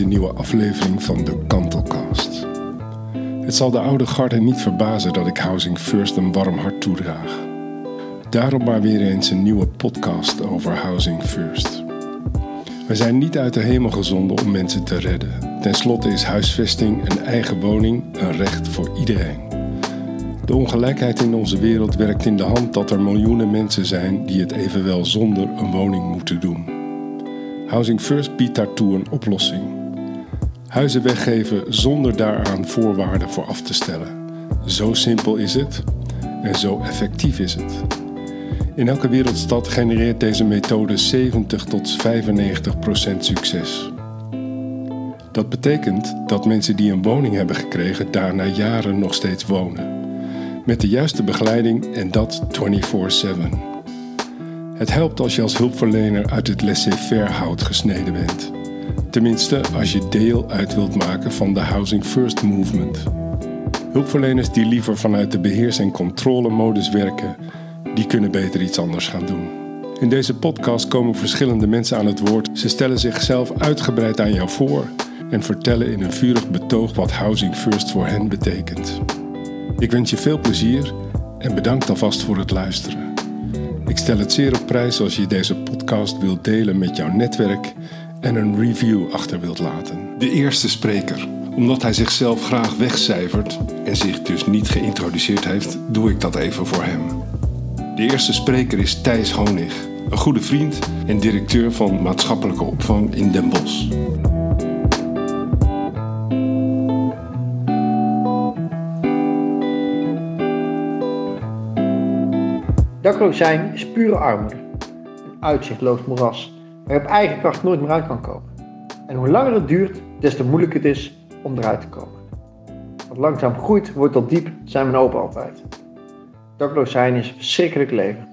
deze nieuwe aflevering van de Kantelcast. Het zal de oude garde niet verbazen dat ik Housing First een warm hart toedraag. Daarom maar weer eens een nieuwe podcast over Housing First. We zijn niet uit de hemel gezonden om mensen te redden. Ten slotte is huisvesting, een eigen woning, een recht voor iedereen. De ongelijkheid in onze wereld werkt in de hand dat er miljoenen mensen zijn die het evenwel zonder een woning moeten doen. Housing First biedt daartoe een oplossing. Huizen weggeven zonder daaraan voorwaarden voor af te stellen. Zo simpel is het en zo effectief is het. In elke wereldstad genereert deze methode 70 tot 95 procent succes. Dat betekent dat mensen die een woning hebben gekregen daar na jaren nog steeds wonen met de juiste begeleiding en dat 24/7. Het helpt als je als hulpverlener uit het laissez-faire hout gesneden bent. Tenminste, als je deel uit wilt maken van de Housing First Movement. Hulpverleners die liever vanuit de beheers- en controlemodus werken, die kunnen beter iets anders gaan doen. In deze podcast komen verschillende mensen aan het woord. Ze stellen zichzelf uitgebreid aan jou voor en vertellen in een vurig betoog wat Housing First voor hen betekent. Ik wens je veel plezier en bedankt alvast voor het luisteren. Ik stel het zeer op prijs als je deze podcast wilt delen met jouw netwerk en een review achter wilt laten. De eerste spreker. Omdat hij zichzelf graag wegcijfert en zich dus niet geïntroduceerd heeft, doe ik dat even voor hem. De eerste spreker is Thijs Honig, een goede vriend en directeur van maatschappelijke opvang in Den Bosch. Dakloos zijn is pure armoede. Een uitzichtloos moeras waar je op eigen kracht nooit meer uit kan komen. En hoe langer het duurt, des te moeilijker het is om eruit te komen. Wat langzaam groeit, wordt tot diep, zijn mijn open altijd. Dakloos zijn is een verschrikkelijk leven.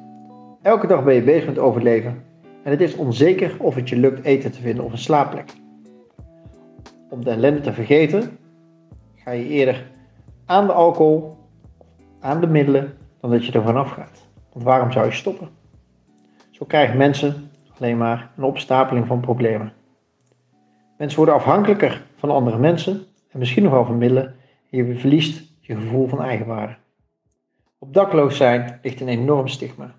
Elke dag ben je bezig met overleven en het is onzeker of het je lukt eten te vinden of een slaapplek. Om de ellende te vergeten, ga je eerder aan de alcohol, aan de middelen, dan dat je er vanaf gaat. Want waarom zou je stoppen? Zo krijgen mensen alleen maar een opstapeling van problemen. Mensen worden afhankelijker van andere mensen en misschien nog wel van middelen en je verliest je gevoel van eigenwaarde. Op dakloos zijn ligt een enorm stigma.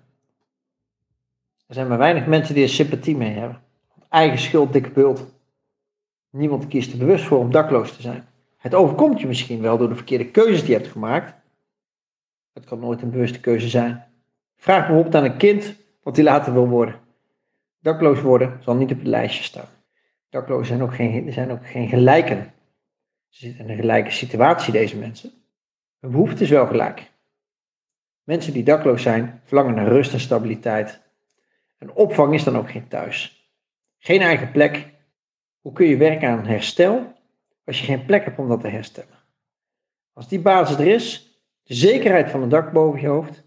Er zijn maar weinig mensen die er sympathie mee hebben. Eigen schuld, dikke bult. Niemand kiest er bewust voor om dakloos te zijn. Het overkomt je misschien wel door de verkeerde keuzes die je hebt gemaakt. Het kan nooit een bewuste keuze zijn. Vraag bijvoorbeeld aan een kind wat hij later wil worden. Dakloos worden zal niet op het lijstje staan. Daklozen zijn ook geen, zijn ook geen gelijken. Ze zitten in een gelijke situatie, deze mensen. Hun behoefte is wel gelijk. Mensen die dakloos zijn, verlangen naar rust en stabiliteit. Een opvang is dan ook geen thuis. Geen eigen plek. Hoe kun je werken aan herstel als je geen plek hebt om dat te herstellen? Als die basis er is, de zekerheid van een dak boven je hoofd,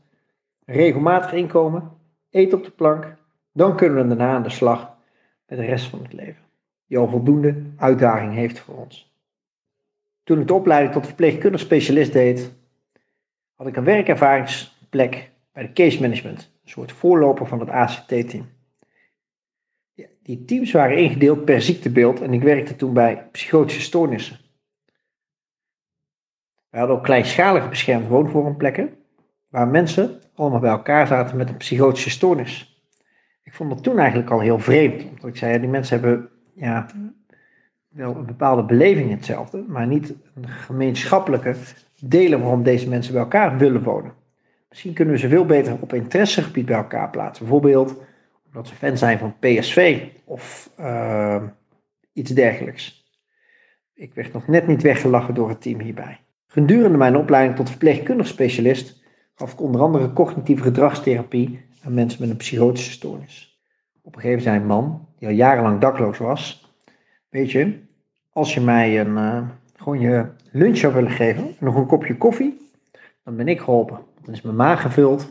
regelmatig inkomen, eten op de plank, dan kunnen we daarna aan de slag met de rest van het leven, die al voldoende uitdaging heeft voor ons. Toen ik de opleiding tot verpleegkundig specialist deed, had ik een werkervaringsplek bij de case management, een soort voorloper van het ACT-team. Die teams waren ingedeeld per ziektebeeld en ik werkte toen bij psychotische stoornissen. We hadden ook kleinschalige beschermd woonvormplekken, waar mensen allemaal bij elkaar zaten met een psychotische stoornis. Ik vond dat toen eigenlijk al heel vreemd. Omdat ik zei, ja, die mensen hebben ja, wel een bepaalde beleving hetzelfde, maar niet een gemeenschappelijke delen waarom deze mensen bij elkaar willen wonen. Misschien kunnen we ze veel beter op interessegebied bij elkaar plaatsen. Bijvoorbeeld omdat ze fan zijn van PSV of uh, iets dergelijks. Ik werd nog net niet weggelachen door het team hierbij. Gedurende mijn opleiding tot verpleegkundig specialist gaf ik onder andere cognitieve gedragstherapie aan mensen met een psychotische stoornis. Op een gegeven moment zei een man, die al jarenlang dakloos was, weet je, als je mij een, uh, gewoon je lunch zou willen geven en nog een kopje koffie, dan ben ik geholpen. Dan is mijn maag gevuld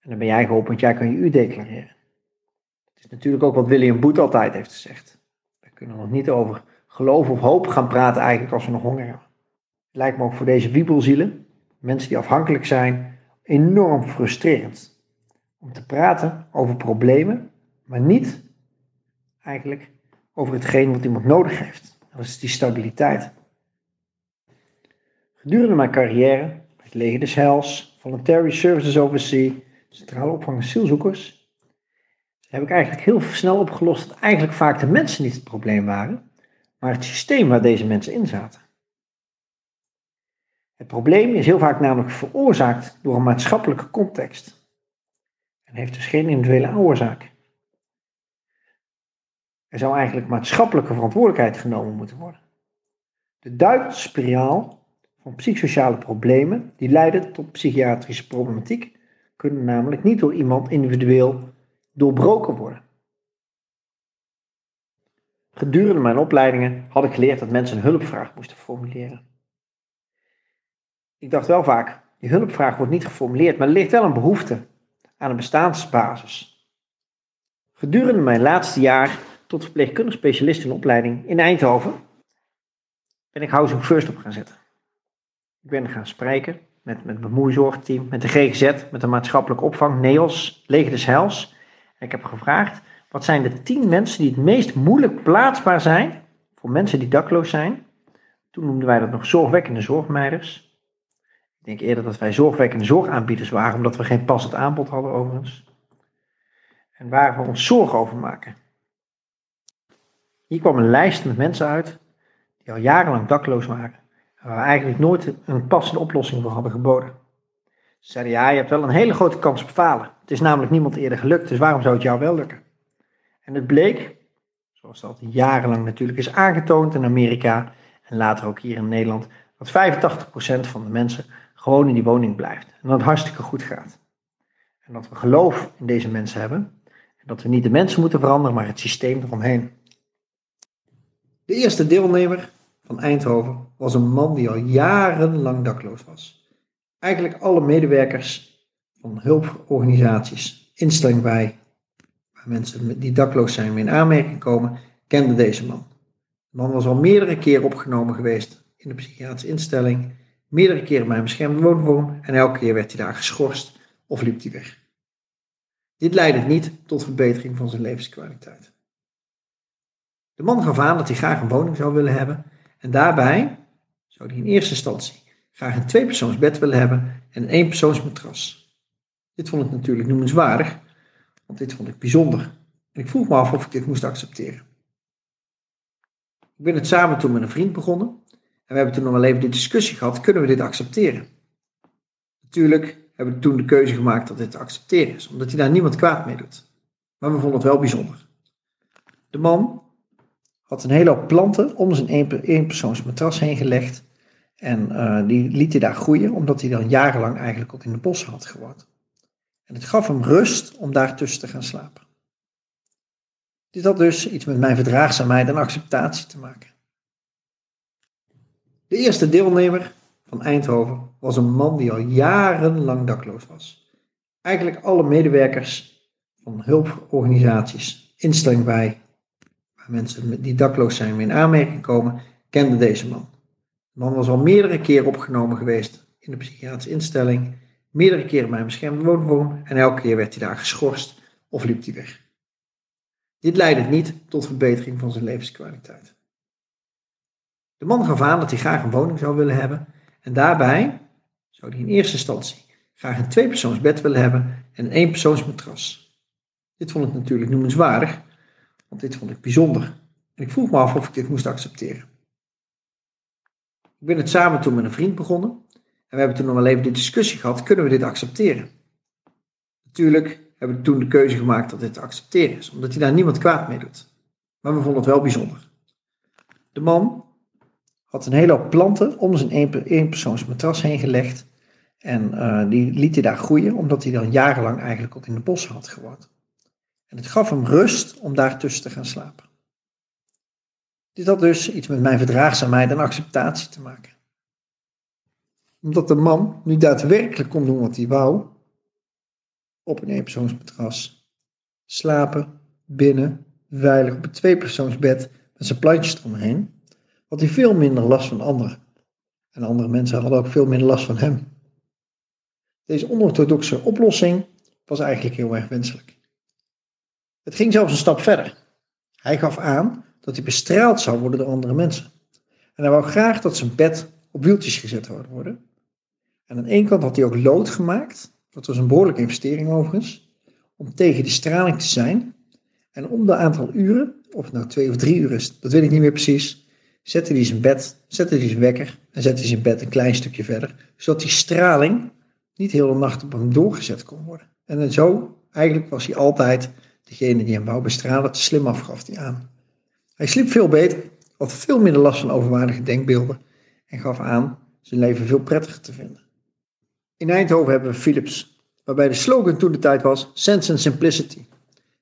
en dan ben jij geholpen, want jij kan je u declareren. Het is natuurlijk ook wat William Boet altijd heeft gezegd. We kunnen nog niet over geloof of hoop gaan praten eigenlijk als we nog honger hebben. Het lijkt me ook voor deze wiebelzielen mensen die afhankelijk zijn, enorm frustrerend. Om te praten over problemen, maar niet eigenlijk over hetgeen wat iemand nodig heeft. Dat is die stabiliteit. Gedurende mijn carrière bij het leger des Voluntary Services Overseas, Centrale Opvang asielzoekers, heb ik eigenlijk heel snel opgelost dat eigenlijk vaak de mensen niet het probleem waren, maar het systeem waar deze mensen in zaten. Het probleem is heel vaak namelijk veroorzaakt door een maatschappelijke context en heeft dus geen individuele oorzaak. Er zou eigenlijk maatschappelijke verantwoordelijkheid genomen moeten worden. De duikspiraal van psychosociale problemen die leiden tot psychiatrische problematiek kunnen namelijk niet door iemand individueel doorbroken worden. Gedurende mijn opleidingen had ik geleerd dat mensen een hulpvraag moesten formuleren. Ik dacht wel vaak, die hulpvraag wordt niet geformuleerd, maar er ligt wel een behoefte aan een bestaansbasis. Gedurende mijn laatste jaar tot verpleegkundig specialist in opleiding in Eindhoven ben ik Housing First op gaan zetten. Ik ben gaan spreken met, met het bemoeizorgteam, met de GGZ, met de maatschappelijke opvang, NEOS, Leger des. En ik heb gevraagd, wat zijn de tien mensen die het meest moeilijk plaatsbaar zijn voor mensen die dakloos zijn? Toen noemden wij dat nog zorgwekkende zorgmeiders. Ik denk eerder dat wij zorgwekkende zorgaanbieders waren, omdat we geen passend aanbod hadden overigens. En waar we ons zorgen over maken. Hier kwam een lijst met mensen uit die al jarenlang dakloos waren. En waar we eigenlijk nooit een passende oplossing voor hadden geboden. Ze zeiden, ja, je hebt wel een hele grote kans op falen. Het is namelijk niemand eerder gelukt, dus waarom zou het jou wel lukken? En het bleek, zoals dat jarenlang natuurlijk is aangetoond in Amerika en later ook hier in Nederland, dat 85% van de mensen gewoon in die woning blijft. En dat het hartstikke goed gaat. En dat we geloof in deze mensen hebben. En dat we niet de mensen moeten veranderen, maar het systeem eromheen. De eerste deelnemer van Eindhoven was een man die al jarenlang dakloos was. Eigenlijk alle medewerkers van hulporganisaties, instellingen bij waar mensen die dakloos zijn mee in aanmerking komen, kenden deze man. De man was al meerdere keren opgenomen geweest in de psychiatrische instelling meerdere keren bij een beschermde woonvorm en elke keer werd hij daar geschorst of liep hij weg. Dit leidde niet tot verbetering van zijn levenskwaliteit. De man gaf aan dat hij graag een woning zou willen hebben en daarbij zou hij in eerste instantie graag een tweepersoonsbed willen hebben en een eenpersoonsmatras. Dit vond ik natuurlijk noemenswaardig, want dit vond ik bijzonder. En ik vroeg me af of ik dit moest accepteren. Ik ben het samen toen met een vriend begonnen we hebben toen nog wel even de discussie gehad, kunnen we dit accepteren? Natuurlijk hebben we toen de keuze gemaakt dat dit te accepteren is, omdat hij daar niemand kwaad mee doet. Maar we vonden het wel bijzonder. De man had een hele hoop planten om zijn eenpersoons matras heen gelegd. En uh, die liet hij daar groeien, omdat hij dan jarenlang eigenlijk ook in de bossen had gewoond. En het gaf hem rust om daartussen te gaan slapen. Dit had dus iets met mijn verdraagzaamheid en acceptatie te maken. De eerste deelnemer van Eindhoven was een man die al jarenlang dakloos was. Eigenlijk alle medewerkers van hulporganisaties, instellingen bij waar mensen die dakloos zijn in aanmerking komen, kenden deze man. De man was al meerdere keren opgenomen geweest in de psychiatrische instelling, meerdere keren bij een beschermde woonvorm en elke keer werd hij daar geschorst of liep hij weg. Dit leidde niet tot verbetering van zijn levenskwaliteit. De man gaf aan dat hij graag een woning zou willen hebben en daarbij zou hij in eerste instantie graag een tweepersoonsbed willen hebben en een eenpersoonsmatras. Dit vond ik natuurlijk noemenswaardig, want dit vond ik bijzonder. En ik vroeg me af of ik dit moest accepteren. Ik ben het samen toen met een vriend begonnen en we hebben toen nog wel even de discussie gehad, kunnen we dit accepteren? Natuurlijk hebben we toen de keuze gemaakt dat dit te accepteren is, omdat hij daar niemand kwaad mee doet. Maar we vonden het wel bijzonder. De man had een hele hoop planten om zijn eenpersoons matras heen gelegd. En uh, die liet hij daar groeien, omdat hij dan jarenlang eigenlijk ook in de bossen had gewoond. En het gaf hem rust om daartussen te gaan slapen. Dit had dus iets met mijn verdraagzaamheid en acceptatie te maken. Omdat de man nu daadwerkelijk kon doen wat hij wou, op een eenpersoonsmatras, slapen, binnen, veilig op een tweepersoonsbed met zijn plantjes eromheen, had hij veel minder last van anderen. En andere mensen hadden ook veel minder last van hem. Deze onorthodoxe oplossing was eigenlijk heel erg wenselijk. Het ging zelfs een stap verder. Hij gaf aan dat hij bestraald zou worden door andere mensen. En hij wou graag dat zijn bed op wieltjes gezet worden. En aan één kant had hij ook lood gemaakt, dat was een behoorlijke investering overigens, om tegen die straling te zijn. En om de aantal uren, of nou twee of drie uur dat weet ik niet meer precies, zette hij zijn bed, zette hij zijn wekker en zette hij zijn bed een klein stukje verder, zodat die straling niet heel de nacht op hem doorgezet kon worden. En zo, eigenlijk was hij altijd degene die hem wou bestralen, te slim afgaf hij aan. Hij sliep veel beter, had veel minder last van overwaardige denkbeelden en gaf aan zijn leven veel prettiger te vinden. In Eindhoven hebben we Philips, waarbij de slogan toen de tijd was Sense and Simplicity.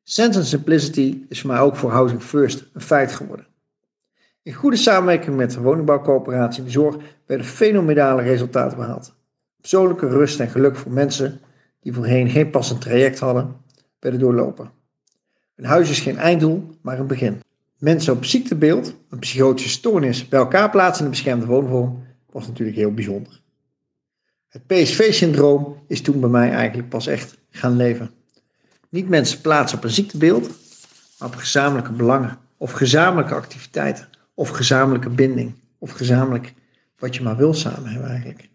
Sense and Simplicity is voor mij ook voor Housing First een feit geworden. In goede samenwerking met de woningbouwcoöperatie de zorg werden fenomenale resultaten behaald. Persoonlijke rust en geluk voor mensen die voorheen geen passend traject hadden, werden doorlopen. Een huis is geen einddoel, maar een begin. Mensen op ziektebeeld, een psychotische stoornis, bij elkaar plaatsen in een beschermde woonvorm was natuurlijk heel bijzonder. Het PSV-syndroom is toen bij mij eigenlijk pas echt gaan leven. Niet mensen plaatsen op een ziektebeeld, maar op gezamenlijke belangen, of gezamenlijke activiteiten, of gezamenlijke binding, of gezamenlijk wat je maar wil samen hebben eigenlijk.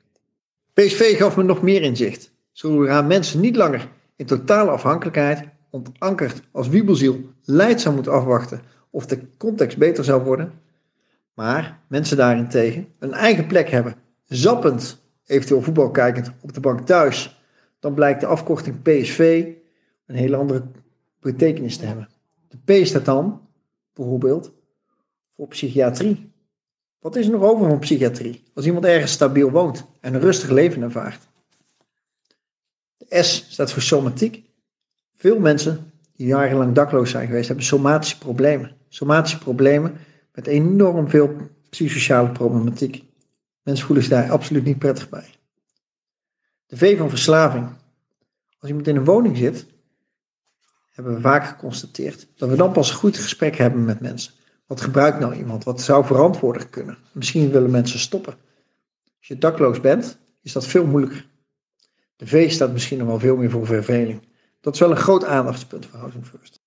PSV gaf me nog meer inzicht, zodra mensen niet langer in totale afhankelijkheid, ontankerd als wiebelziel, leidzaam moeten afwachten of de context beter zou worden, maar mensen daarentegen een eigen plek hebben, zappend, eventueel voetbal kijkend op de bank thuis, dan blijkt de afkorting PSV een hele andere betekenis te hebben. De P staat dan, bijvoorbeeld, voor psychiatrie. Wat is er nog over van psychiatrie? Als iemand ergens stabiel woont en een rustig leven ervaart. De S staat voor somatiek. Veel mensen die jarenlang dakloos zijn geweest, hebben somatische problemen. Somatische problemen met enorm veel psychosociale problematiek. Mensen voelen zich daar absoluut niet prettig bij. De V van verslaving. Als iemand in een woning zit, hebben we vaak geconstateerd dat we dan pas een goed gesprek hebben met mensen. Wat gebruikt nou iemand? Wat zou verantwoordelijk kunnen? Misschien willen mensen stoppen. Als je dakloos bent, is dat veel moeilijker. De V staat misschien nog wel veel meer voor verveling. Dat is wel een groot aandachtspunt voor Housing First.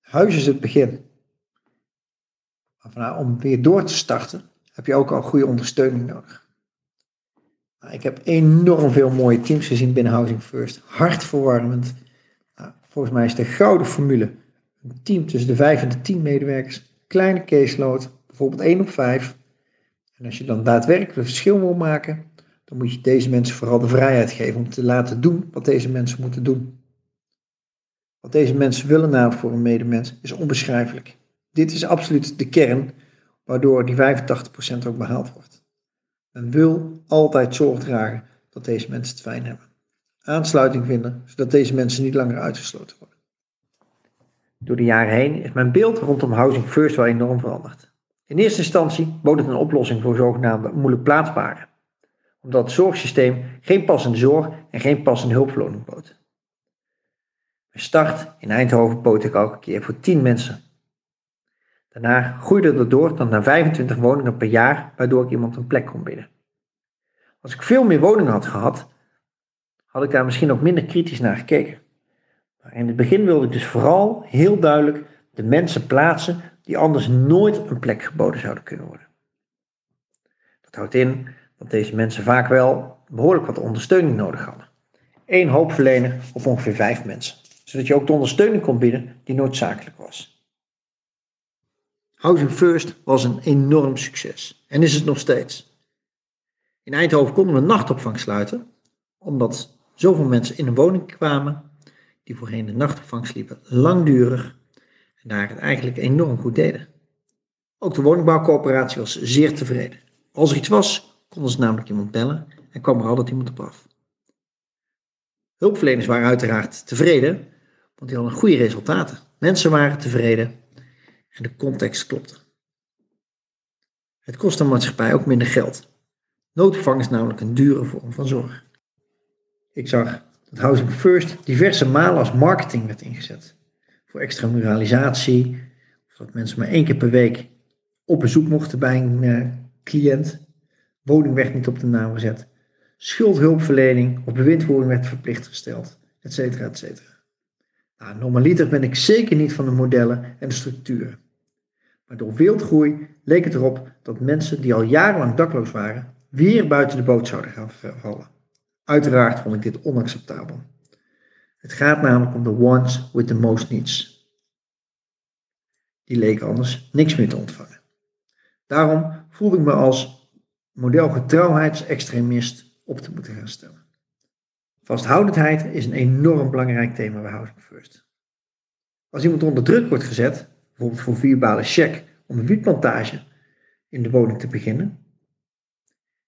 Huis is het begin. Maar om weer door te starten, heb je ook al goede ondersteuning nodig. Nou, ik heb enorm veel mooie teams gezien binnen Housing First. Hartverwarmend. Nou, volgens mij is de gouden formule een team tussen de 5 en de 10 medewerkers. Kleine caseload, bijvoorbeeld 1 op 5. En als je dan daadwerkelijk een verschil wil maken, dan moet je deze mensen vooral de vrijheid geven om te laten doen wat deze mensen moeten doen. Wat deze mensen willen nou voor een medemens is onbeschrijfelijk. Dit is absoluut de kern waardoor die 85% ook behaald wordt. Men wil altijd zorg dragen dat deze mensen het fijn hebben. Aansluiting vinden, zodat deze mensen niet langer uitgesloten worden. Door de jaren heen is mijn beeld rondom Housing First wel enorm veranderd. In eerste instantie bood het een oplossing voor zogenaamde moeilijk plaatsbaren, omdat het zorgsysteem geen passende zorg en geen passende hulpverlening bood. Mijn start in Eindhoven bood ik elke keer voor 10 mensen. Daarna groeide het door tot naar 25 woningen per jaar, waardoor ik iemand een plek kon bieden. Als ik veel meer woningen had gehad, had ik daar misschien ook minder kritisch naar gekeken. In het begin wilde ik dus vooral heel duidelijk de mensen plaatsen die anders nooit een plek geboden zouden kunnen worden. Dat houdt in dat deze mensen vaak wel behoorlijk wat ondersteuning nodig hadden. Eén hulpverlener op ongeveer vijf mensen, zodat je ook de ondersteuning kon bieden die noodzakelijk was. Housing First was een enorm succes en is het nog steeds. In Eindhoven konden we nachtopvang sluiten, omdat zoveel mensen in een woning kwamen die voorheen de nachtopvang sliepen langdurig en daar het eigenlijk enorm goed deden. Ook de woningbouwcoöperatie was zeer tevreden. Als er iets was, konden ze namelijk iemand bellen en kwam er altijd iemand op af. Hulpverleners waren uiteraard tevreden, want die hadden goede resultaten. Mensen waren tevreden en de context klopte. Het kost de maatschappij ook minder geld. Noodopvang is namelijk een dure vorm van zorg. Ik zag dat Housing First diverse malen als marketing werd ingezet. Voor extramuralisatie, dat mensen maar één keer per week op bezoek mochten bij een uh, cliënt. Woning werd niet op de naam gezet. Schuldhulpverlening of bewindvoering werd verplicht gesteld, et cetera, et cetera. Nou, normaliter ben ik zeker niet van de modellen en de structuren. Maar door wildgroei leek het erop dat mensen die al jarenlang dakloos waren, weer buiten de boot zouden gaan vallen. Uiteraard vond ik dit onacceptabel. Het gaat namelijk om de ones with the most needs. Die leken anders niks meer te ontvangen. Daarom voelde ik me als modelgetrouwheidsextremist op te moeten gaan stellen. Vasthoudendheid is een enorm belangrijk thema bij Housing First. Als iemand onder druk wordt gezet, bijvoorbeeld voor vierbale check om een wietplantage in de woning te beginnen,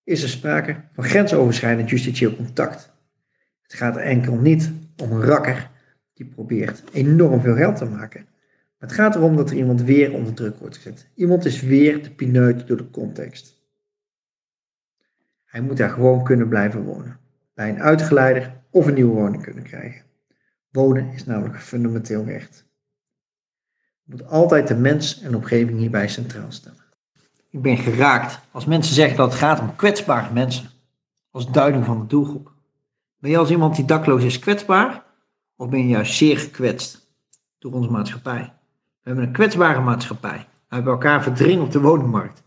is er sprake van grensoverschrijdend justitieel contact. Het gaat enkel niet om een rakker die probeert enorm veel geld te maken. Het gaat erom dat er iemand weer onder druk wordt gezet. Iemand is weer de pineut door de context. Hij moet daar gewoon kunnen blijven wonen. Bij een uitgeleider of een nieuwe woning kunnen krijgen. Wonen is namelijk een fundamenteel recht. Je moet altijd de mens en omgeving hierbij centraal stellen. Ik ben geraakt als mensen zeggen dat het gaat om kwetsbare mensen. Als duiding van de doelgroep. Ben je als iemand die dakloos is kwetsbaar? Of ben je juist zeer gekwetst door onze maatschappij? We hebben een kwetsbare maatschappij. We hebben elkaar verdringen op de woningmarkt.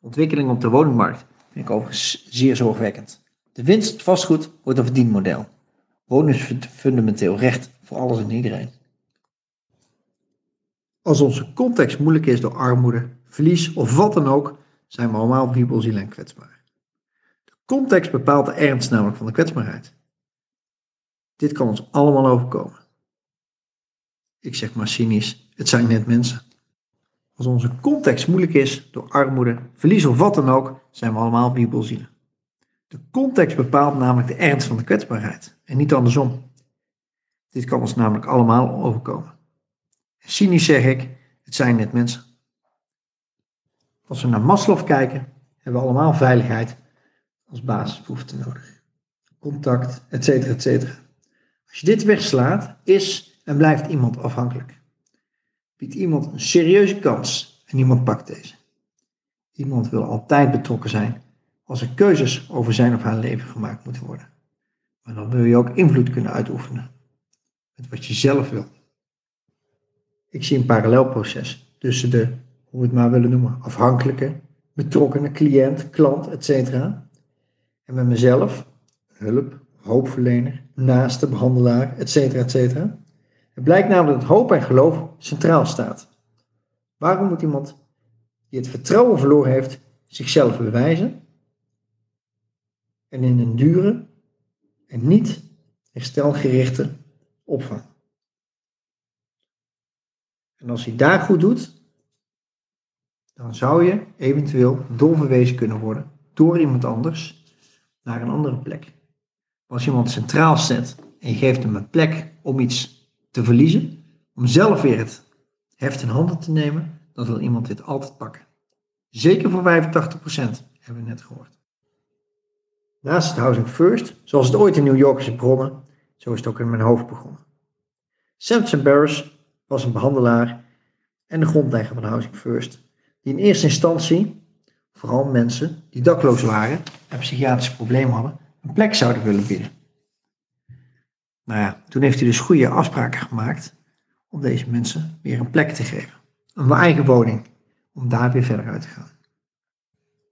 Ontwikkeling op de woningmarkt vind ik overigens zeer zorgwekkend. De winst vastgoed wordt een verdienmodel. Wonen is fundamenteel recht voor alles en iedereen. Als onze context moeilijk is door armoede, verlies of wat dan ook, zijn we allemaal wiebelziel en kwetsbaar. De context bepaalt de ernst namelijk van de kwetsbaarheid. Dit kan ons allemaal overkomen. Ik zeg maar cynisch, het zijn net mensen. Als onze context moeilijk is door armoede, verlies of wat dan ook, zijn we allemaal wiebelzielen. De context bepaalt namelijk de ernst van de kwetsbaarheid en niet andersom. Dit kan ons namelijk allemaal overkomen. En cynisch zeg ik, het zijn net mensen. Als we naar Maslow kijken, hebben we allemaal veiligheid als basisbehoefte nodig. Contact, etc. etc. Als je dit wegslaat, is en blijft iemand afhankelijk. Biedt iemand een serieuze kans en iemand pakt deze. Iemand wil altijd betrokken zijn als er keuzes over zijn of haar leven gemaakt moeten worden. Maar dan wil je ook invloed kunnen uitoefenen met wat je zelf wil. Ik zie een parallelproces tussen de, hoe we het maar willen noemen, afhankelijke, betrokkenen, cliënt, klant, etc. En met mezelf, hulp, hoopverlener, naaste, behandelaar, etc. etc. Het blijkt namelijk dat hoop en geloof centraal staat. Waarom moet iemand die het vertrouwen verloren heeft zichzelf bewijzen en in een dure en niet herstelgerichte opvang? En als hij daar goed doet, dan zou je eventueel doorverwezen kunnen worden door iemand anders naar een andere plek. Als je iemand centraal zet en je geeft hem een plek om iets te verliezen, om zelf weer het heft in handen te nemen, dan wil iemand dit altijd pakken. Zeker voor 85% hebben we net gehoord. Naast het Housing First, zoals het ooit in New York is begonnen, zo is het ook in mijn hoofd begonnen. Samson Barris was een behandelaar en de grondlegger van Housing First, die in eerste instantie vooral mensen die dakloos waren en psychiatrische problemen hadden, een plek zouden willen bieden. Nou ja, toen heeft hij dus goede afspraken gemaakt om deze mensen weer een plek te geven. Een eigen woning, om daar weer verder uit te gaan.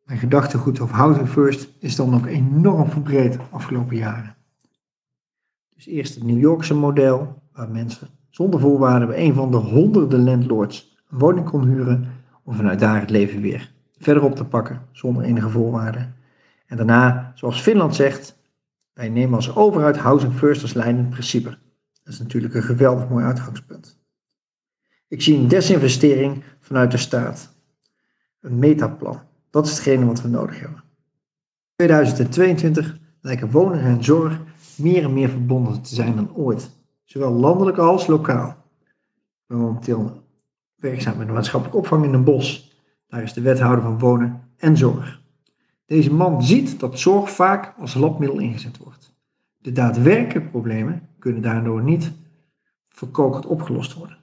Mijn gedachtegoed over Housing First is dan ook enorm verbreed de afgelopen jaren. Dus eerst het New Yorkse model, waar mensen zonder voorwaarden bij een van de honderden landlords een woning kon huren om vanuit daar het leven weer verder op te pakken zonder enige voorwaarden. En daarna, zoals Finland zegt, wij nemen als overheid Housing First als leidend principe. Dat is natuurlijk een geweldig mooi uitgangspunt. Ik zie een desinvestering vanuit de staat. Een metaplan. Dat is hetgene wat we nodig hebben. In 2022 lijken wonen en zorg meer en meer verbonden te zijn dan ooit. Zowel landelijk als lokaal. Momenteel werkzaam in de maatschappelijke opvang in een bos. Daar is de wethouder van wonen en zorg. Deze man ziet dat zorg vaak als labmiddel ingezet wordt. De daadwerkelijke problemen kunnen daardoor niet verkokerd opgelost worden.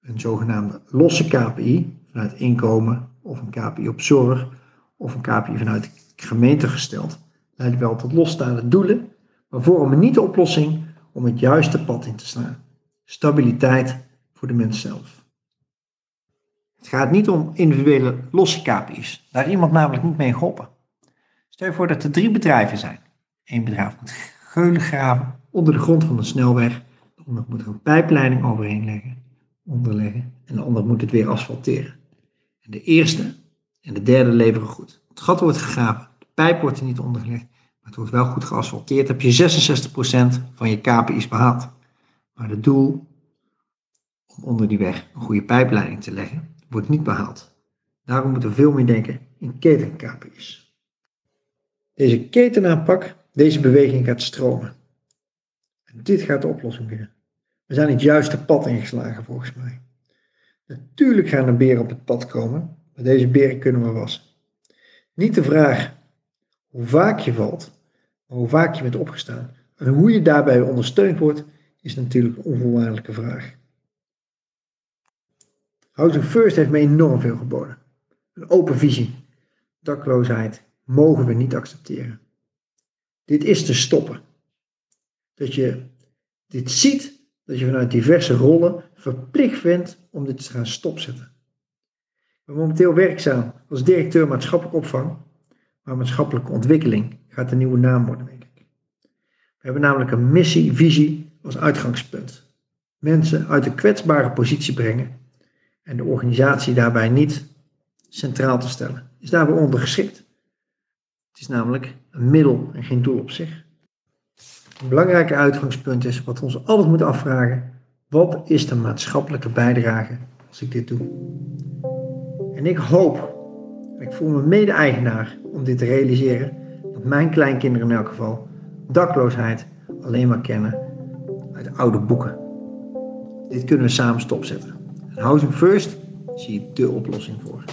Een zogenaamde losse KPI vanuit inkomen of een KPI op zorg of een KPI vanuit gemeente gesteld leidt wel tot losstaande doelen, maar vormen niet de oplossing om het juiste pad in te slaan. Stabiliteit voor de mens zelf. Het gaat niet om individuele losse KPI's. Daar iemand namelijk niet mee geholpen. Stel je voor dat er drie bedrijven zijn. Eén bedrijf moet geulen graven onder de grond van de snelweg. De ander moet er een pijpleiding overheen leggen, onderleggen. En de ander moet het weer asfalteren. En de eerste en de derde leveren goed. Het gat wordt gegraven, de pijp wordt er niet ondergelegd, maar het wordt wel goed geasfalteerd. Heb je 66% van je KPI's behaald. Maar het doel om onder die weg een goede pijpleiding te leggen, wordt niet behaald. Daarom moeten we veel meer denken in keten-KPI's. Deze ketenaanpak, deze beweging gaat stromen. En dit gaat de oplossing bieden. We zijn het juiste pad ingeslagen volgens mij. Natuurlijk gaan er beren op het pad komen, maar deze beren kunnen we wassen. Niet de vraag hoe vaak je valt, maar hoe vaak je bent opgestaan. En hoe je daarbij ondersteund wordt, is natuurlijk een onvoorwaardelijke vraag. Housing First heeft me enorm veel geboden. Een open visie. Dakloosheid mogen we niet accepteren. Dit is te stoppen. Dat je dit ziet, dat je vanuit diverse rollen verplicht bent om dit te gaan stopzetten. Ik ben momenteel werkzaam als directeur maatschappelijke opvang, maar maatschappelijke ontwikkeling gaat de nieuwe naam worden, denk ik. We hebben namelijk een missie, visie als uitgangspunt. Mensen uit een kwetsbare positie brengen en de organisatie daarbij niet centraal te stellen. Is daarbij ondergeschikt. Het is namelijk een middel en geen doel op zich. Een belangrijk uitgangspunt is wat we ons altijd moeten afvragen: wat is de maatschappelijke bijdrage als ik dit doe? En ik hoop, ik voel me mede-eigenaar om dit te realiseren, dat mijn kleinkinderen in elk geval dakloosheid alleen maar kennen uit oude boeken. Dit kunnen we samen stopzetten. Housing First zie ik de oplossing voor.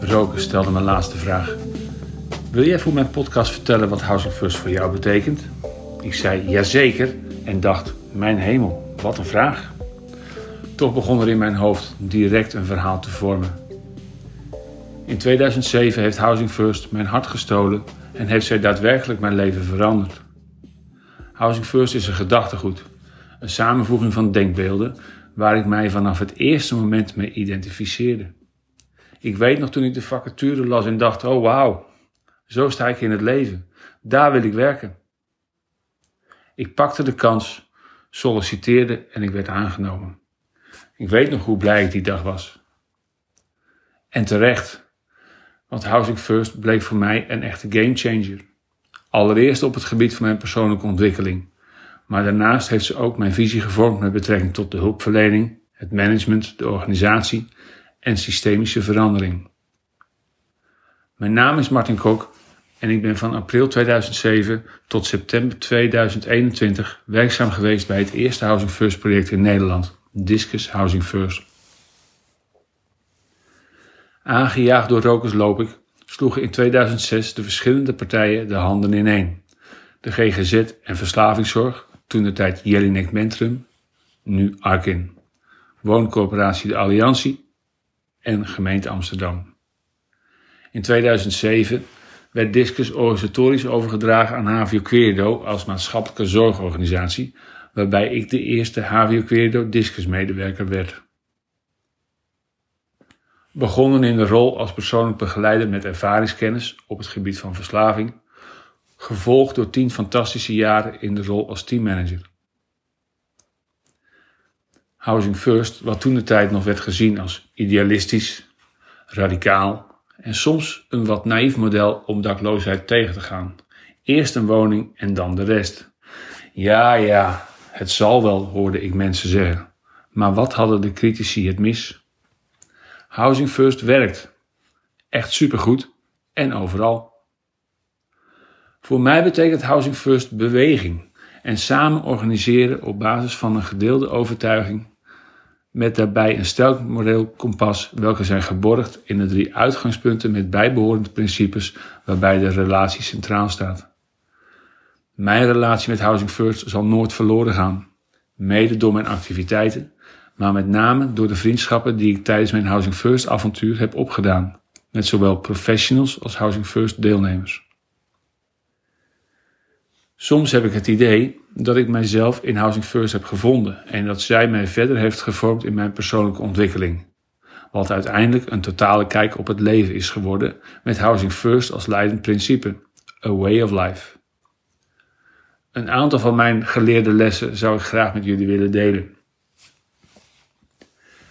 Roken stelde mijn laatste vraag. Wil jij voor mijn podcast vertellen wat Housing First voor jou betekent? Ik zei jazeker en dacht, mijn hemel, wat een vraag. Toch begon er in mijn hoofd direct een verhaal te vormen. In 2007 heeft Housing First mijn hart gestolen en heeft zij daadwerkelijk mijn leven veranderd. Housing First is een gedachtegoed, een samenvoeging van denkbeelden waar ik mij vanaf het eerste moment mee identificeerde. Ik weet nog toen ik de vacature las en dacht: oh wauw, zo sta ik in het leven. Daar wil ik werken. Ik pakte de kans, solliciteerde en ik werd aangenomen. Ik weet nog hoe blij ik die dag was. En terecht, want Housing First bleek voor mij een echte gamechanger. Allereerst op het gebied van mijn persoonlijke ontwikkeling, maar daarnaast heeft ze ook mijn visie gevormd met betrekking tot de hulpverlening, het management, de organisatie en systemische verandering. Mijn naam is Martin Kok en ik ben van april 2007 tot september 2021 werkzaam geweest bij het eerste Housing First project in Nederland, Discus Housing First. Aangejaagd door rokers loop ik, sloegen in 2006 de verschillende partijen de handen ineen. De GGZ en Verslavingszorg, toen de tijd Jelinek Mentrum, nu Arkin. Wooncorporatie De Alliantie en gemeente Amsterdam. In 2007 werd Discus organisatorisch overgedragen aan HVO Querido als maatschappelijke zorgorganisatie, waarbij ik de eerste HVO Querido Discus medewerker werd. Begonnen in de rol als persoonlijk begeleider met ervaringskennis op het gebied van verslaving, gevolgd door tien fantastische jaren in de rol als teammanager. Housing First, wat toen de tijd nog werd gezien als idealistisch, radicaal en soms een wat naïef model om dakloosheid tegen te gaan. Eerst een woning en dan de rest. Ja, ja, het zal wel, hoorde ik mensen zeggen. Maar wat hadden de critici het mis? Housing First werkt. Echt supergoed en overal. Voor mij betekent Housing First beweging en samen organiseren op basis van een gedeelde overtuiging met daarbij een sterk moreel kompas, welke zijn geborgd in de drie uitgangspunten met bijbehorende principes waarbij de relatie centraal staat. Mijn relatie met Housing First zal nooit verloren gaan. mede door mijn activiteiten, maar met name door de vriendschappen die ik tijdens mijn Housing First avontuur heb opgedaan, met zowel professionals als Housing First deelnemers. Soms heb ik het idee dat ik mijzelf in Housing First heb gevonden en dat zij mij verder heeft gevormd in mijn persoonlijke ontwikkeling. Wat uiteindelijk een totale kijk op het leven is geworden met Housing First als leidend principe, a way of life. Een aantal van mijn geleerde lessen zou ik graag met jullie willen delen.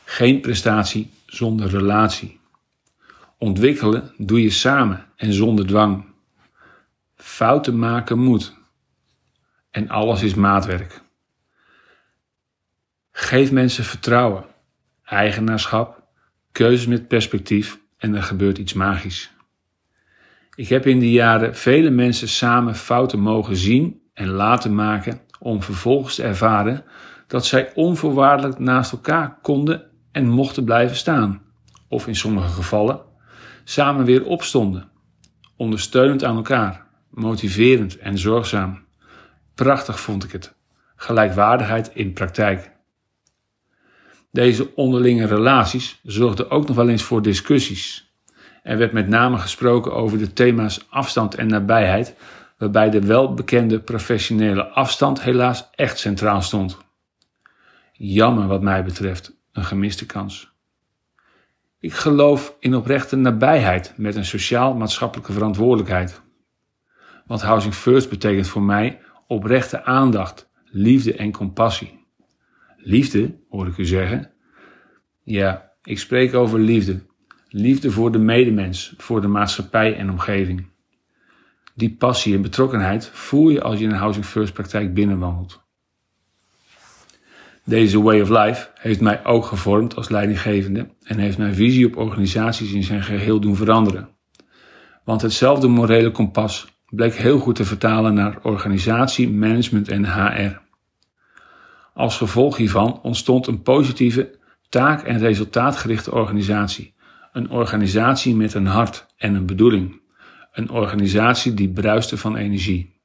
Geen prestatie zonder relatie. Ontwikkelen doe je samen en zonder dwang. Fouten maken moet. En alles is maatwerk. Geef mensen vertrouwen, eigenaarschap, keuzes met perspectief en er gebeurt iets magisch. Ik heb in die jaren vele mensen samen fouten mogen zien en laten maken om vervolgens te ervaren dat zij onvoorwaardelijk naast elkaar konden en mochten blijven staan, of in sommige gevallen samen weer opstonden, ondersteunend aan elkaar, motiverend en zorgzaam. Prachtig vond ik het. Gelijkwaardigheid in praktijk. Deze onderlinge relaties zorgden ook nog wel eens voor discussies. Er werd met name gesproken over de thema's afstand en nabijheid, waarbij de welbekende professionele afstand helaas echt centraal stond. Jammer wat mij betreft, een gemiste kans. Ik geloof in oprechte nabijheid met een sociaal-maatschappelijke verantwoordelijkheid. Wat Housing First betekent voor mij oprechte aandacht, liefde en compassie. Liefde, hoor ik u zeggen? Ja, ik spreek over liefde. Liefde voor de medemens, voor de maatschappij en omgeving. Die passie en betrokkenheid voel je als je in een Housing First praktijk binnenwandelt. Deze way of life heeft mij ook gevormd als leidinggevende en heeft mijn visie op organisaties in zijn geheel doen veranderen. Want hetzelfde morele kompas bleek heel goed te vertalen naar organisatie, management en HR. Als gevolg hiervan ontstond een positieve, taak- en resultaatgerichte organisatie. Een organisatie met een hart en een bedoeling. Een organisatie die bruiste van energie.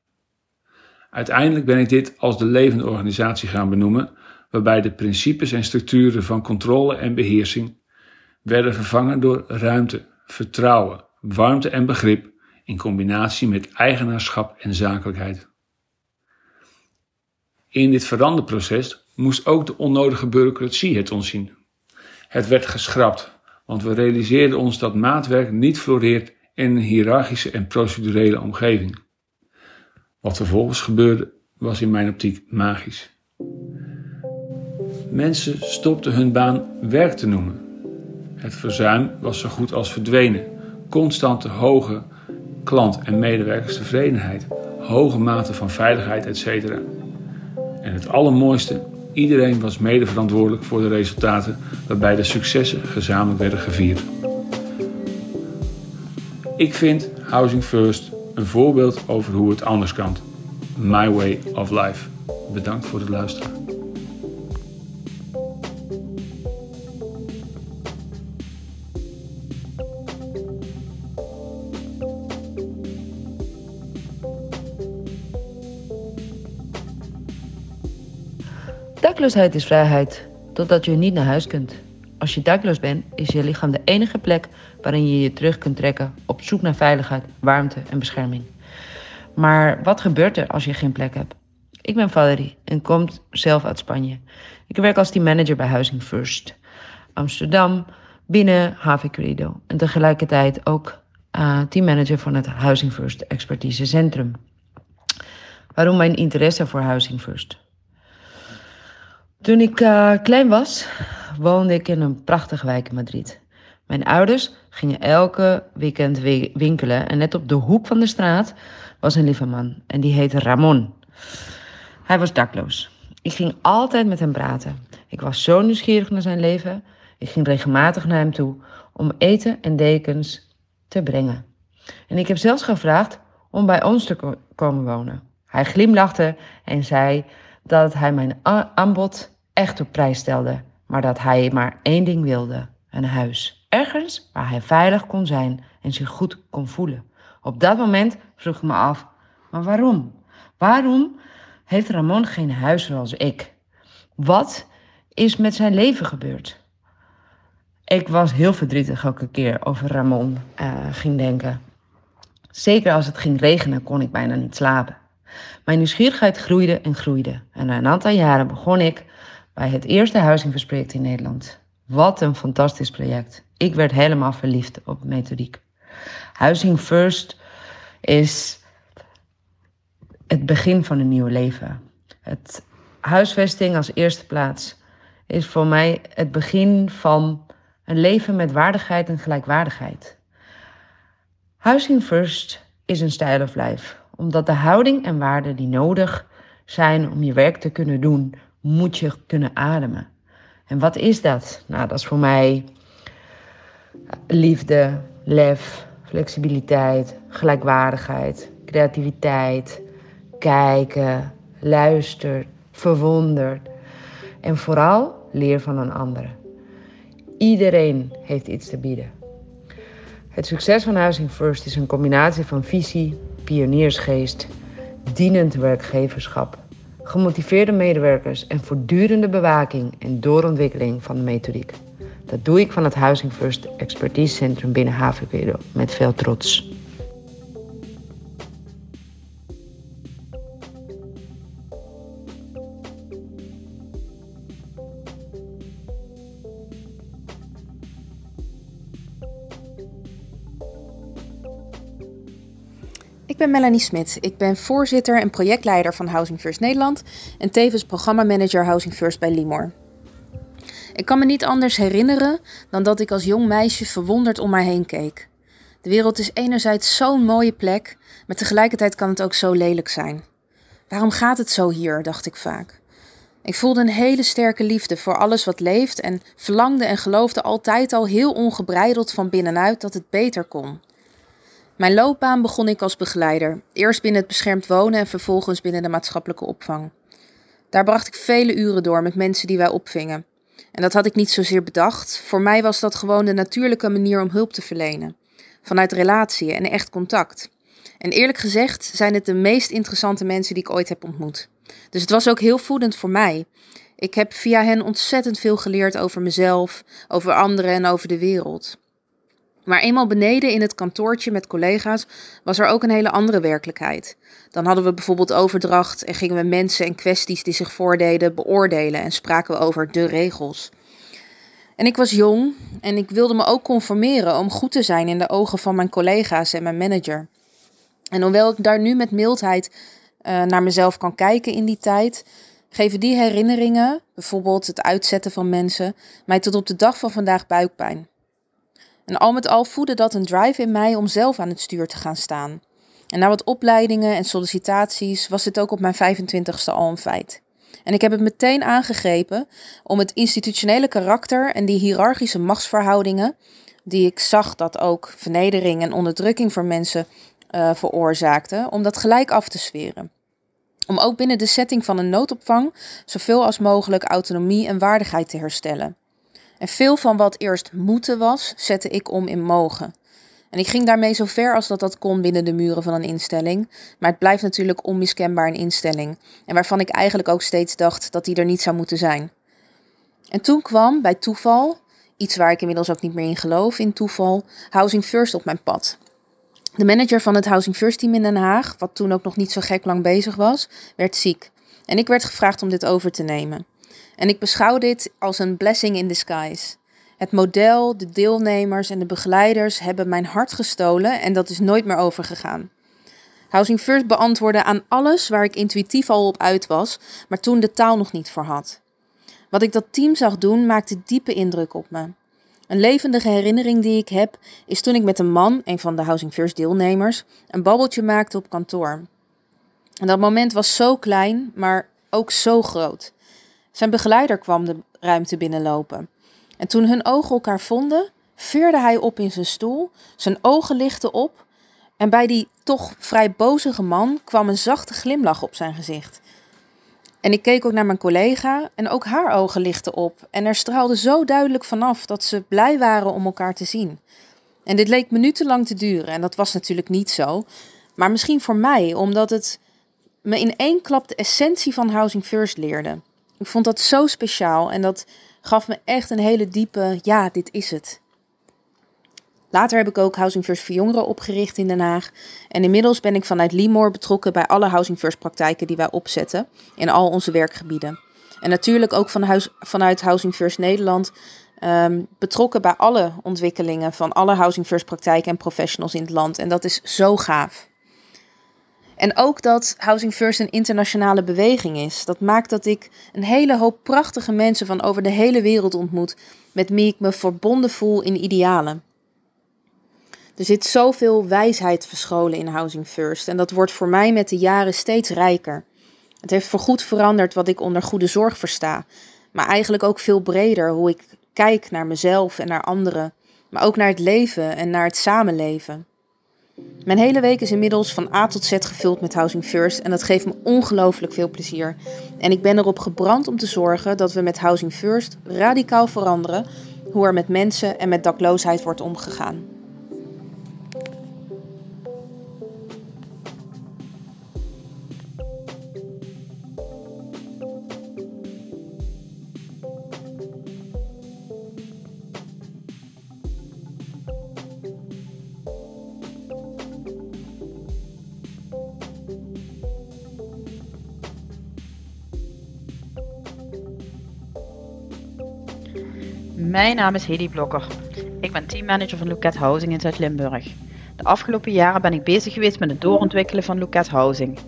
Uiteindelijk ben ik dit als de levende organisatie gaan benoemen, waarbij de principes en structuren van controle en beheersing werden vervangen door ruimte, vertrouwen, warmte en begrip in combinatie met eigenaarschap en zakelijkheid. In dit veranderproces moest ook de onnodige bureaucratie het ontzien. Het werd geschrapt, want we realiseerden ons dat maatwerk niet floreert in een hiërarchische en procedurele omgeving. Wat vervolgens gebeurde was in mijn optiek magisch. Mensen stopten hun baan werk te noemen. Het verzuim was zo goed als verdwenen. Constante hoge klant- en medewerkerstevredenheid, hoge mate van veiligheid, etc. En het allermooiste, iedereen was mede verantwoordelijk voor de resultaten waarbij de successen gezamenlijk werden gevierd. Ik vind Housing First een voorbeeld over hoe het anders kan. My way of life. Bedankt voor het luisteren. Dakloosheid is vrijheid, totdat je niet naar huis kunt. Als je dakloos bent, is je lichaam de enige plek waarin je je terug kunt trekken op zoek naar veiligheid, warmte en bescherming. Maar wat gebeurt er als je geen plek hebt? Ik ben Valerie en kom zelf uit Spanje. Ik werk als teammanager bij Housing First Amsterdam binnen HV en tegelijkertijd ook uh, teammanager van het Housing First Expertise Centrum. Waarom mijn interesse voor Housing First? Toen ik uh, klein was, woonde ik in een prachtige wijk in Madrid. Mijn ouders gingen elke weekend winkelen en net op de hoek van de straat was een lieve man en die heette Ramon. Hij was dakloos. Ik ging altijd met hem praten. Ik was zo nieuwsgierig naar zijn leven. Ik ging regelmatig naar hem toe om eten en dekens te brengen. En ik heb zelfs gevraagd om bij ons te komen wonen. Hij glimlachte en zei dat hij mijn aanbod echt op prijs stelde, maar dat hij maar één ding wilde: een huis. Ergens waar hij veilig kon zijn en zich goed kon voelen. Op dat moment vroeg ik me af: maar waarom? Waarom heeft Ramon geen huis zoals ik? Wat is met zijn leven gebeurd? Ik was heel verdrietig elke keer over Ramon uh, ging denken. Zeker als het ging regenen kon ik bijna niet slapen. Mijn nieuwsgierigheid groeide en groeide. En na een aantal jaren begon ik bij het eerste huizingverspreekt in Nederland. Wat een fantastisch project. Ik werd helemaal verliefd op methodiek. Housing First is het begin van een nieuw leven. Het huisvesting als eerste plaats is voor mij het begin van een leven met waardigheid en gelijkwaardigheid. Housing First is een style of life, omdat de houding en waarden die nodig zijn om je werk te kunnen doen, moet je kunnen ademen. En wat is dat? Nou, dat is voor mij liefde, lef, flexibiliteit, gelijkwaardigheid, creativiteit, kijken, luisteren, verwonderd en vooral leer van een ander. Iedereen heeft iets te bieden. Het succes van Housing First is een combinatie van visie, pioniersgeest, dienend werkgeverschap, gemotiveerde medewerkers en voortdurende bewaking en doorontwikkeling van de methodiek. Dat doe ik van het Housing First Expertise Centrum binnen Havenwereld met veel trots. Ben Melanie Smit. Ik ben voorzitter en projectleider van Housing First Nederland en tevens programmamanager Housing First bij Limor. Ik kan me niet anders herinneren dan dat ik als jong meisje verwonderd om mij heen keek. De wereld is enerzijds zo'n mooie plek, maar tegelijkertijd kan het ook zo lelijk zijn. Waarom gaat het zo hier, dacht ik vaak. Ik voelde een hele sterke liefde voor alles wat leeft en verlangde en geloofde altijd al heel ongebreideld van binnenuit dat het beter kon. Mijn loopbaan begon ik als begeleider, eerst binnen het beschermd wonen en vervolgens binnen de maatschappelijke opvang. Daar bracht ik vele uren door met mensen die wij opvingen. En dat had ik niet zozeer bedacht. Voor mij was dat gewoon de natuurlijke manier om hulp te verlenen. Vanuit relatie en echt contact. En eerlijk gezegd zijn het de meest interessante mensen die ik ooit heb ontmoet. Dus het was ook heel voedend voor mij. Ik heb via hen ontzettend veel geleerd over mezelf, over anderen en over de wereld. Maar eenmaal beneden in het kantoortje met collega's was er ook een hele andere werkelijkheid. Dan hadden we bijvoorbeeld overdracht en gingen we mensen en kwesties die zich voordeden beoordelen en spraken we over de regels. En ik was jong en ik wilde me ook conformeren om goed te zijn in de ogen van mijn collega's en mijn manager. En hoewel ik daar nu met mildheid uh, naar mezelf kan kijken in die tijd, geven die herinneringen, bijvoorbeeld het uitzetten van mensen, mij tot op de dag van vandaag buikpijn. En al met al voedde dat een drive in mij om zelf aan het stuur te gaan staan. En na wat opleidingen en sollicitaties was dit ook op mijn 25ste al een feit. En ik heb het meteen aangegrepen om het institutionele karakter en die hiërarchische machtsverhoudingen, die ik zag dat ook vernedering en onderdrukking voor mensen uh, veroorzaakten, om dat gelijk af te sferen. Om ook binnen de setting van een noodopvang zoveel als mogelijk autonomie en waardigheid te herstellen. En veel van wat eerst moeten was, zette ik om in mogen. En ik ging daarmee zo ver als dat dat kon binnen de muren van een instelling. Maar het blijft natuurlijk onmiskenbaar een instelling. En waarvan ik eigenlijk ook steeds dacht dat die er niet zou moeten zijn. En toen kwam bij toeval, iets waar ik inmiddels ook niet meer in geloof, in toeval, Housing First op mijn pad. De manager van het Housing First team in Den Haag, wat toen ook nog niet zo gek lang bezig was, werd ziek. En ik werd gevraagd om dit over te nemen. En ik beschouw dit als een blessing in disguise. Het model, de deelnemers en de begeleiders hebben mijn hart gestolen en dat is nooit meer overgegaan. Housing First beantwoordde aan alles waar ik intuïtief al op uit was, maar toen de taal nog niet voor had. Wat ik dat team zag doen maakte diepe indruk op me. Een levendige herinnering die ik heb is toen ik met een man, een van de Housing First deelnemers, een babbeltje maakte op kantoor. En dat moment was zo klein, maar ook zo groot. Zijn begeleider kwam de ruimte binnenlopen. En toen hun ogen elkaar vonden, veerde hij op in zijn stoel, zijn ogen lichten op en bij die toch vrij bozige man kwam een zachte glimlach op zijn gezicht. En ik keek ook naar mijn collega en ook haar ogen lichten op en er straalde zo duidelijk vanaf dat ze blij waren om elkaar te zien. En dit leek minutenlang te duren en dat was natuurlijk niet zo, maar misschien voor mij omdat het me in één klap de essentie van Housing First leerde. Ik vond dat zo speciaal en dat gaf me echt een hele diepe, ja, dit is het. Later heb ik ook Housing First voor Jongeren opgericht in Den Haag. En inmiddels ben ik vanuit Limor betrokken bij alle Housing First praktijken die wij opzetten in al onze werkgebieden. En natuurlijk ook van huis, vanuit Housing First Nederland ehm, betrokken bij alle ontwikkelingen van alle Housing First praktijken en professionals in het land. En dat is zo gaaf. En ook dat Housing First een internationale beweging is. Dat maakt dat ik een hele hoop prachtige mensen van over de hele wereld ontmoet, met wie ik me verbonden voel in idealen. Er zit zoveel wijsheid verscholen in Housing First en dat wordt voor mij met de jaren steeds rijker. Het heeft voorgoed veranderd wat ik onder goede zorg versta, maar eigenlijk ook veel breder hoe ik kijk naar mezelf en naar anderen, maar ook naar het leven en naar het samenleven. Mijn hele week is inmiddels van A tot Z gevuld met Housing First en dat geeft me ongelooflijk veel plezier. En ik ben erop gebrand om te zorgen dat we met Housing First radicaal veranderen hoe er met mensen en met dakloosheid wordt omgegaan. Mijn naam is Hedy Blokker. Ik ben teammanager van Loket Housing in Zuid-Limburg. De afgelopen jaren ben ik bezig geweest met het doorontwikkelen van Loket Housing.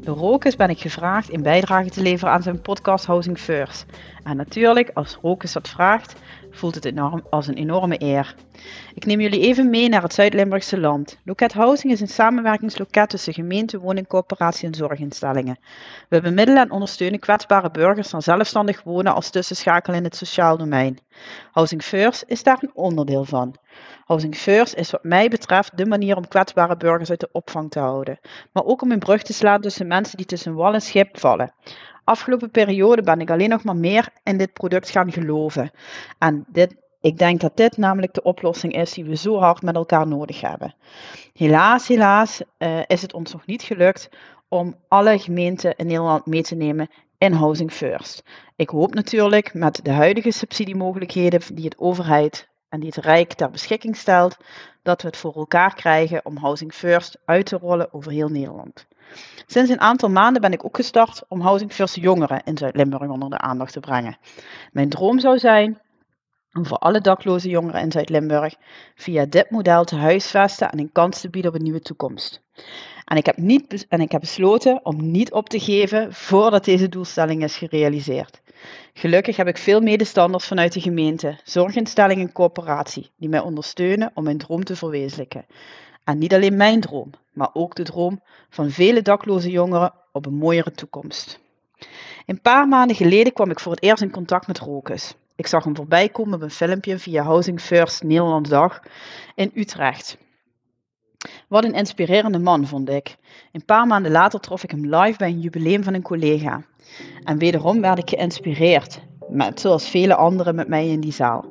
Door Rokus ben ik gevraagd in bijdrage te leveren aan zijn podcast Housing First. En natuurlijk, als Rokus dat vraagt, voelt het enorm, als een enorme eer. Ik neem jullie even mee naar het Zuid-Limburgse land. Loket Housing is een samenwerkingsloket tussen gemeente, woningcoöperatie en zorginstellingen. We bemiddelen en ondersteunen kwetsbare burgers van zelfstandig wonen als tussenschakel in het sociaal domein. Housing First is daar een onderdeel van. Housing First is wat mij betreft de manier om kwetsbare burgers uit de opvang te houden, maar ook om een brug te slaan tussen mensen die tussen wal en schip vallen. Afgelopen periode ben ik alleen nog maar meer in dit product gaan geloven. En dit, ik denk dat dit namelijk de oplossing is die we zo hard met elkaar nodig hebben. Helaas, helaas uh, is het ons nog niet gelukt om alle gemeenten in Nederland mee te nemen in Housing First. Ik hoop natuurlijk met de huidige subsidiemogelijkheden die het overheid en die het Rijk ter beschikking stelt, dat we het voor elkaar krijgen om Housing First uit te rollen over heel Nederland. Sinds een aantal maanden ben ik ook gestart om Housing First jongeren in Zuid-Limburg onder de aandacht te brengen. Mijn droom zou zijn om voor alle dakloze jongeren in Zuid-Limburg via dit model te huisvesten en een kans te bieden op een nieuwe toekomst. En ik heb, niet, en ik heb besloten om niet op te geven voordat deze doelstelling is gerealiseerd. Gelukkig heb ik veel medestanders vanuit de gemeente, zorginstellingen en coöperatie die mij ondersteunen om mijn droom te verwezenlijken. En niet alleen mijn droom, maar ook de droom van vele dakloze jongeren op een mooiere toekomst. Een paar maanden geleden kwam ik voor het eerst in contact met Rokus. Ik zag hem voorbij komen op een filmpje via Housing First Nederlandsdag in Utrecht. Wat een inspirerende man, vond ik. Een paar maanden later trof ik hem live bij een jubileum van een collega. En wederom werd ik geïnspireerd, met, zoals vele anderen met mij in die zaal.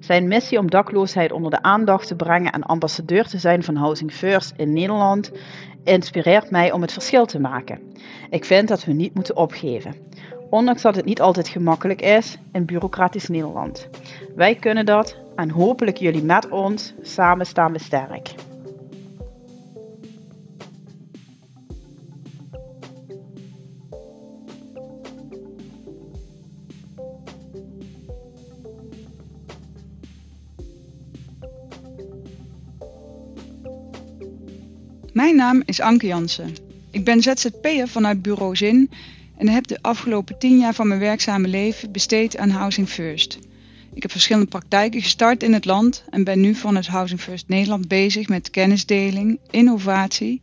Zijn missie om dakloosheid onder de aandacht te brengen en ambassadeur te zijn van Housing First in Nederland inspireert mij om het verschil te maken. Ik vind dat we niet moeten opgeven. Ondanks dat het niet altijd gemakkelijk is in bureaucratisch Nederland. Wij kunnen dat en hopelijk jullie met ons. Samen staan we sterk. Mijn naam is Anke Jansen. Ik ben ZZP'er vanuit Bureau Zin en heb de afgelopen tien jaar van mijn werkzame leven besteed aan Housing First. Ik heb verschillende praktijken gestart in het land en ben nu van het Housing First Nederland bezig met kennisdeling, innovatie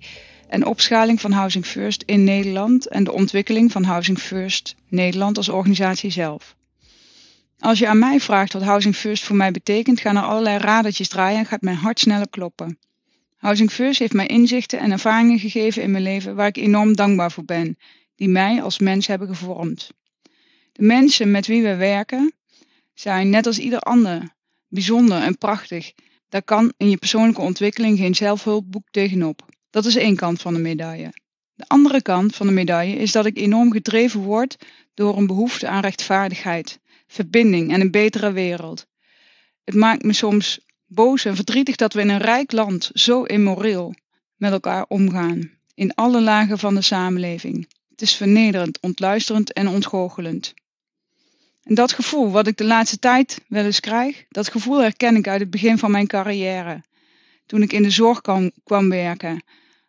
en opschaling van Housing First in Nederland en de ontwikkeling van Housing First Nederland als organisatie zelf. Als je aan mij vraagt wat Housing First voor mij betekent, gaan er allerlei radertjes draaien en gaat mijn hart sneller kloppen. Housing First heeft mij inzichten en ervaringen gegeven in mijn leven waar ik enorm dankbaar voor ben, die mij als mens hebben gevormd. De mensen met wie we werken zijn net als ieder ander bijzonder en prachtig. Daar kan in je persoonlijke ontwikkeling geen zelfhulpboek tegenop. Dat is één kant van de medaille. De andere kant van de medaille is dat ik enorm gedreven word door een behoefte aan rechtvaardigheid, verbinding en een betere wereld. Het maakt me soms boos en verdrietig dat we in een rijk land zo immoreel met elkaar omgaan, in alle lagen van de samenleving. Het is vernederend, ontluisterend en ontgoochelend. En dat gevoel wat ik de laatste tijd wel eens krijg, dat gevoel herken ik uit het begin van mijn carrière. Toen ik in de zorg kwam, kwam werken,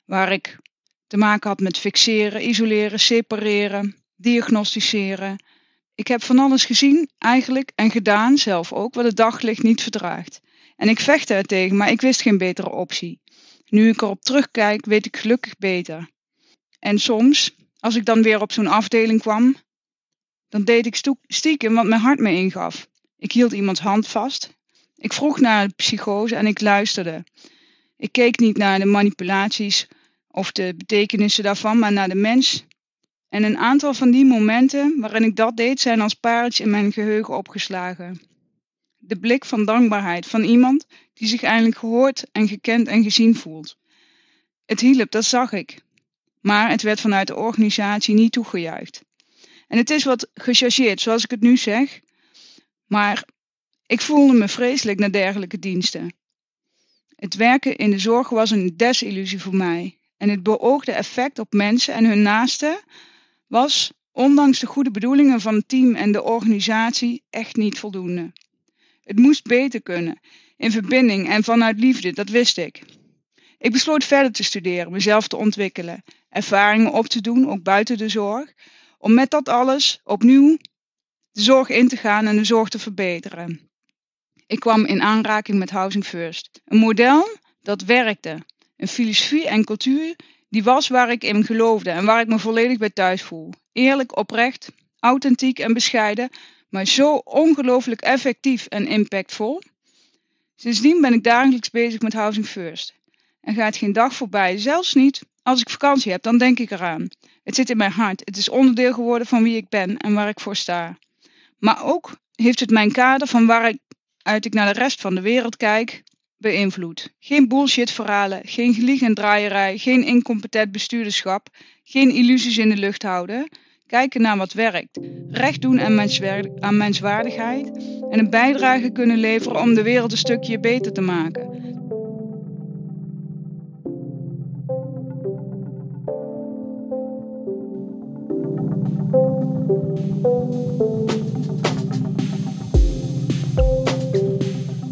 waar ik te maken had met fixeren, isoleren, separeren, diagnosticeren. Ik heb van alles gezien, eigenlijk, en gedaan zelf ook, wat het daglicht niet verdraagt. En ik vechtte er tegen, maar ik wist geen betere optie. Nu ik erop terugkijk, weet ik gelukkig beter. En soms, als ik dan weer op zo'n afdeling kwam, dan deed ik stiekem wat mijn hart me ingaf. Ik hield iemands hand vast. Ik vroeg naar de psychose en ik luisterde. Ik keek niet naar de manipulaties of de betekenissen daarvan, maar naar de mens. En een aantal van die momenten waarin ik dat deed, zijn als pareltjes in mijn geheugen opgeslagen. De blik van dankbaarheid van iemand die zich eindelijk gehoord en gekend en gezien voelt. Het hielp, dat zag ik. Maar het werd vanuit de organisatie niet toegejuicht. En het is wat gechargeerd, zoals ik het nu zeg. Maar ik voelde me vreselijk naar dergelijke diensten. Het werken in de zorg was een desillusie voor mij. En het beoogde effect op mensen en hun naasten was, ondanks de goede bedoelingen van het team en de organisatie, echt niet voldoende. Het moest beter kunnen, in verbinding en vanuit liefde, dat wist ik. Ik besloot verder te studeren, mezelf te ontwikkelen, ervaringen op te doen, ook buiten de zorg, om met dat alles opnieuw de zorg in te gaan en de zorg te verbeteren. Ik kwam in aanraking met Housing First, een model dat werkte, een filosofie en cultuur die was waar ik in geloofde en waar ik me volledig bij thuis voel. Eerlijk, oprecht, authentiek en bescheiden, maar zo ongelooflijk effectief en impactvol. Sindsdien ben ik dagelijks bezig met Housing First. En gaat geen dag voorbij, zelfs niet als ik vakantie heb, dan denk ik eraan. Het zit in mijn hart. Het is onderdeel geworden van wie ik ben en waar ik voor sta. Maar ook heeft het mijn kader van waaruit ik naar de rest van de wereld kijk beïnvloed. Geen bullshit verhalen, geen gelieg en draaierij, geen incompetent bestuurderschap, geen illusies in de lucht houden. Kijken naar wat werkt, recht doen aan menswaardigheid en een bijdrage kunnen leveren om de wereld een stukje beter te maken.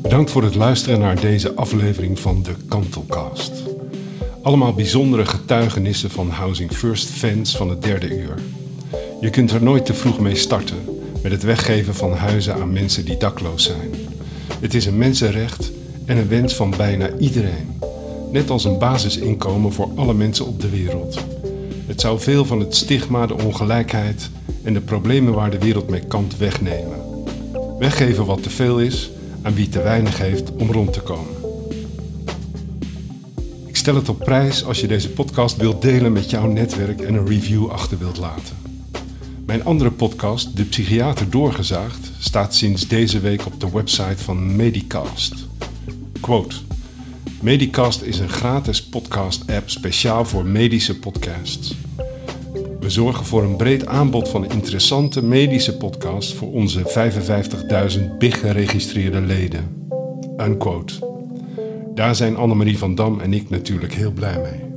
Bedankt voor het luisteren naar deze aflevering van de Kantelcast. Allemaal bijzondere getuigenissen van Housing First fans van het derde uur. Je kunt er nooit te vroeg mee starten met het weggeven van huizen aan mensen die dakloos zijn. Het is een mensenrecht en een wens van bijna iedereen. Net als een basisinkomen voor alle mensen op de wereld. Het zou veel van het stigma, de ongelijkheid en de problemen waar de wereld mee kampt wegnemen. Weggeven wat te veel is aan wie te weinig heeft om rond te komen. Ik stel het op prijs als je deze podcast wilt delen met jouw netwerk en een review achter wilt laten. Mijn andere podcast, De Psychiater Doorgezaagd, staat sinds deze week op de website van Medicast. Quote. Medicast is een gratis podcast-app speciaal voor medische podcasts. We zorgen voor een breed aanbod van interessante medische podcasts voor onze 55.000 big geregistreerde leden. Unquote. Daar zijn Annemarie van Dam en ik natuurlijk heel blij mee.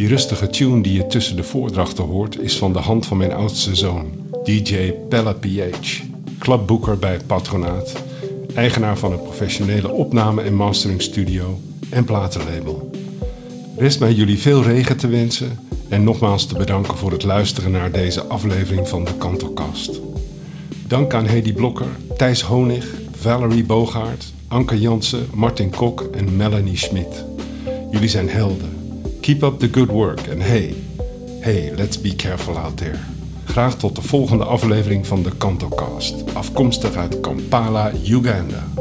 Die rustige tune die je tussen de voordrachten hoort is van de hand van mijn oudste zoon, DJ Pella PH, clubboeker bij patronaat, eigenaar van een professionele opname- en masteringstudio en platenlabel. Rest mij jullie veel regen te wensen en nogmaals te bedanken voor het luisteren naar deze aflevering van de Kantelkast. Dank aan Hedy Blokker, Thijs Honig, Valerie Bogaert, Anke Jansen, Martin Kok en Melanie Schmidt. Jullie zijn helden. Keep up the good work en hey, hey, let's be careful out there. Graag tot de volgende aflevering van de Kantocast, afkomstig uit Kampala, Uganda.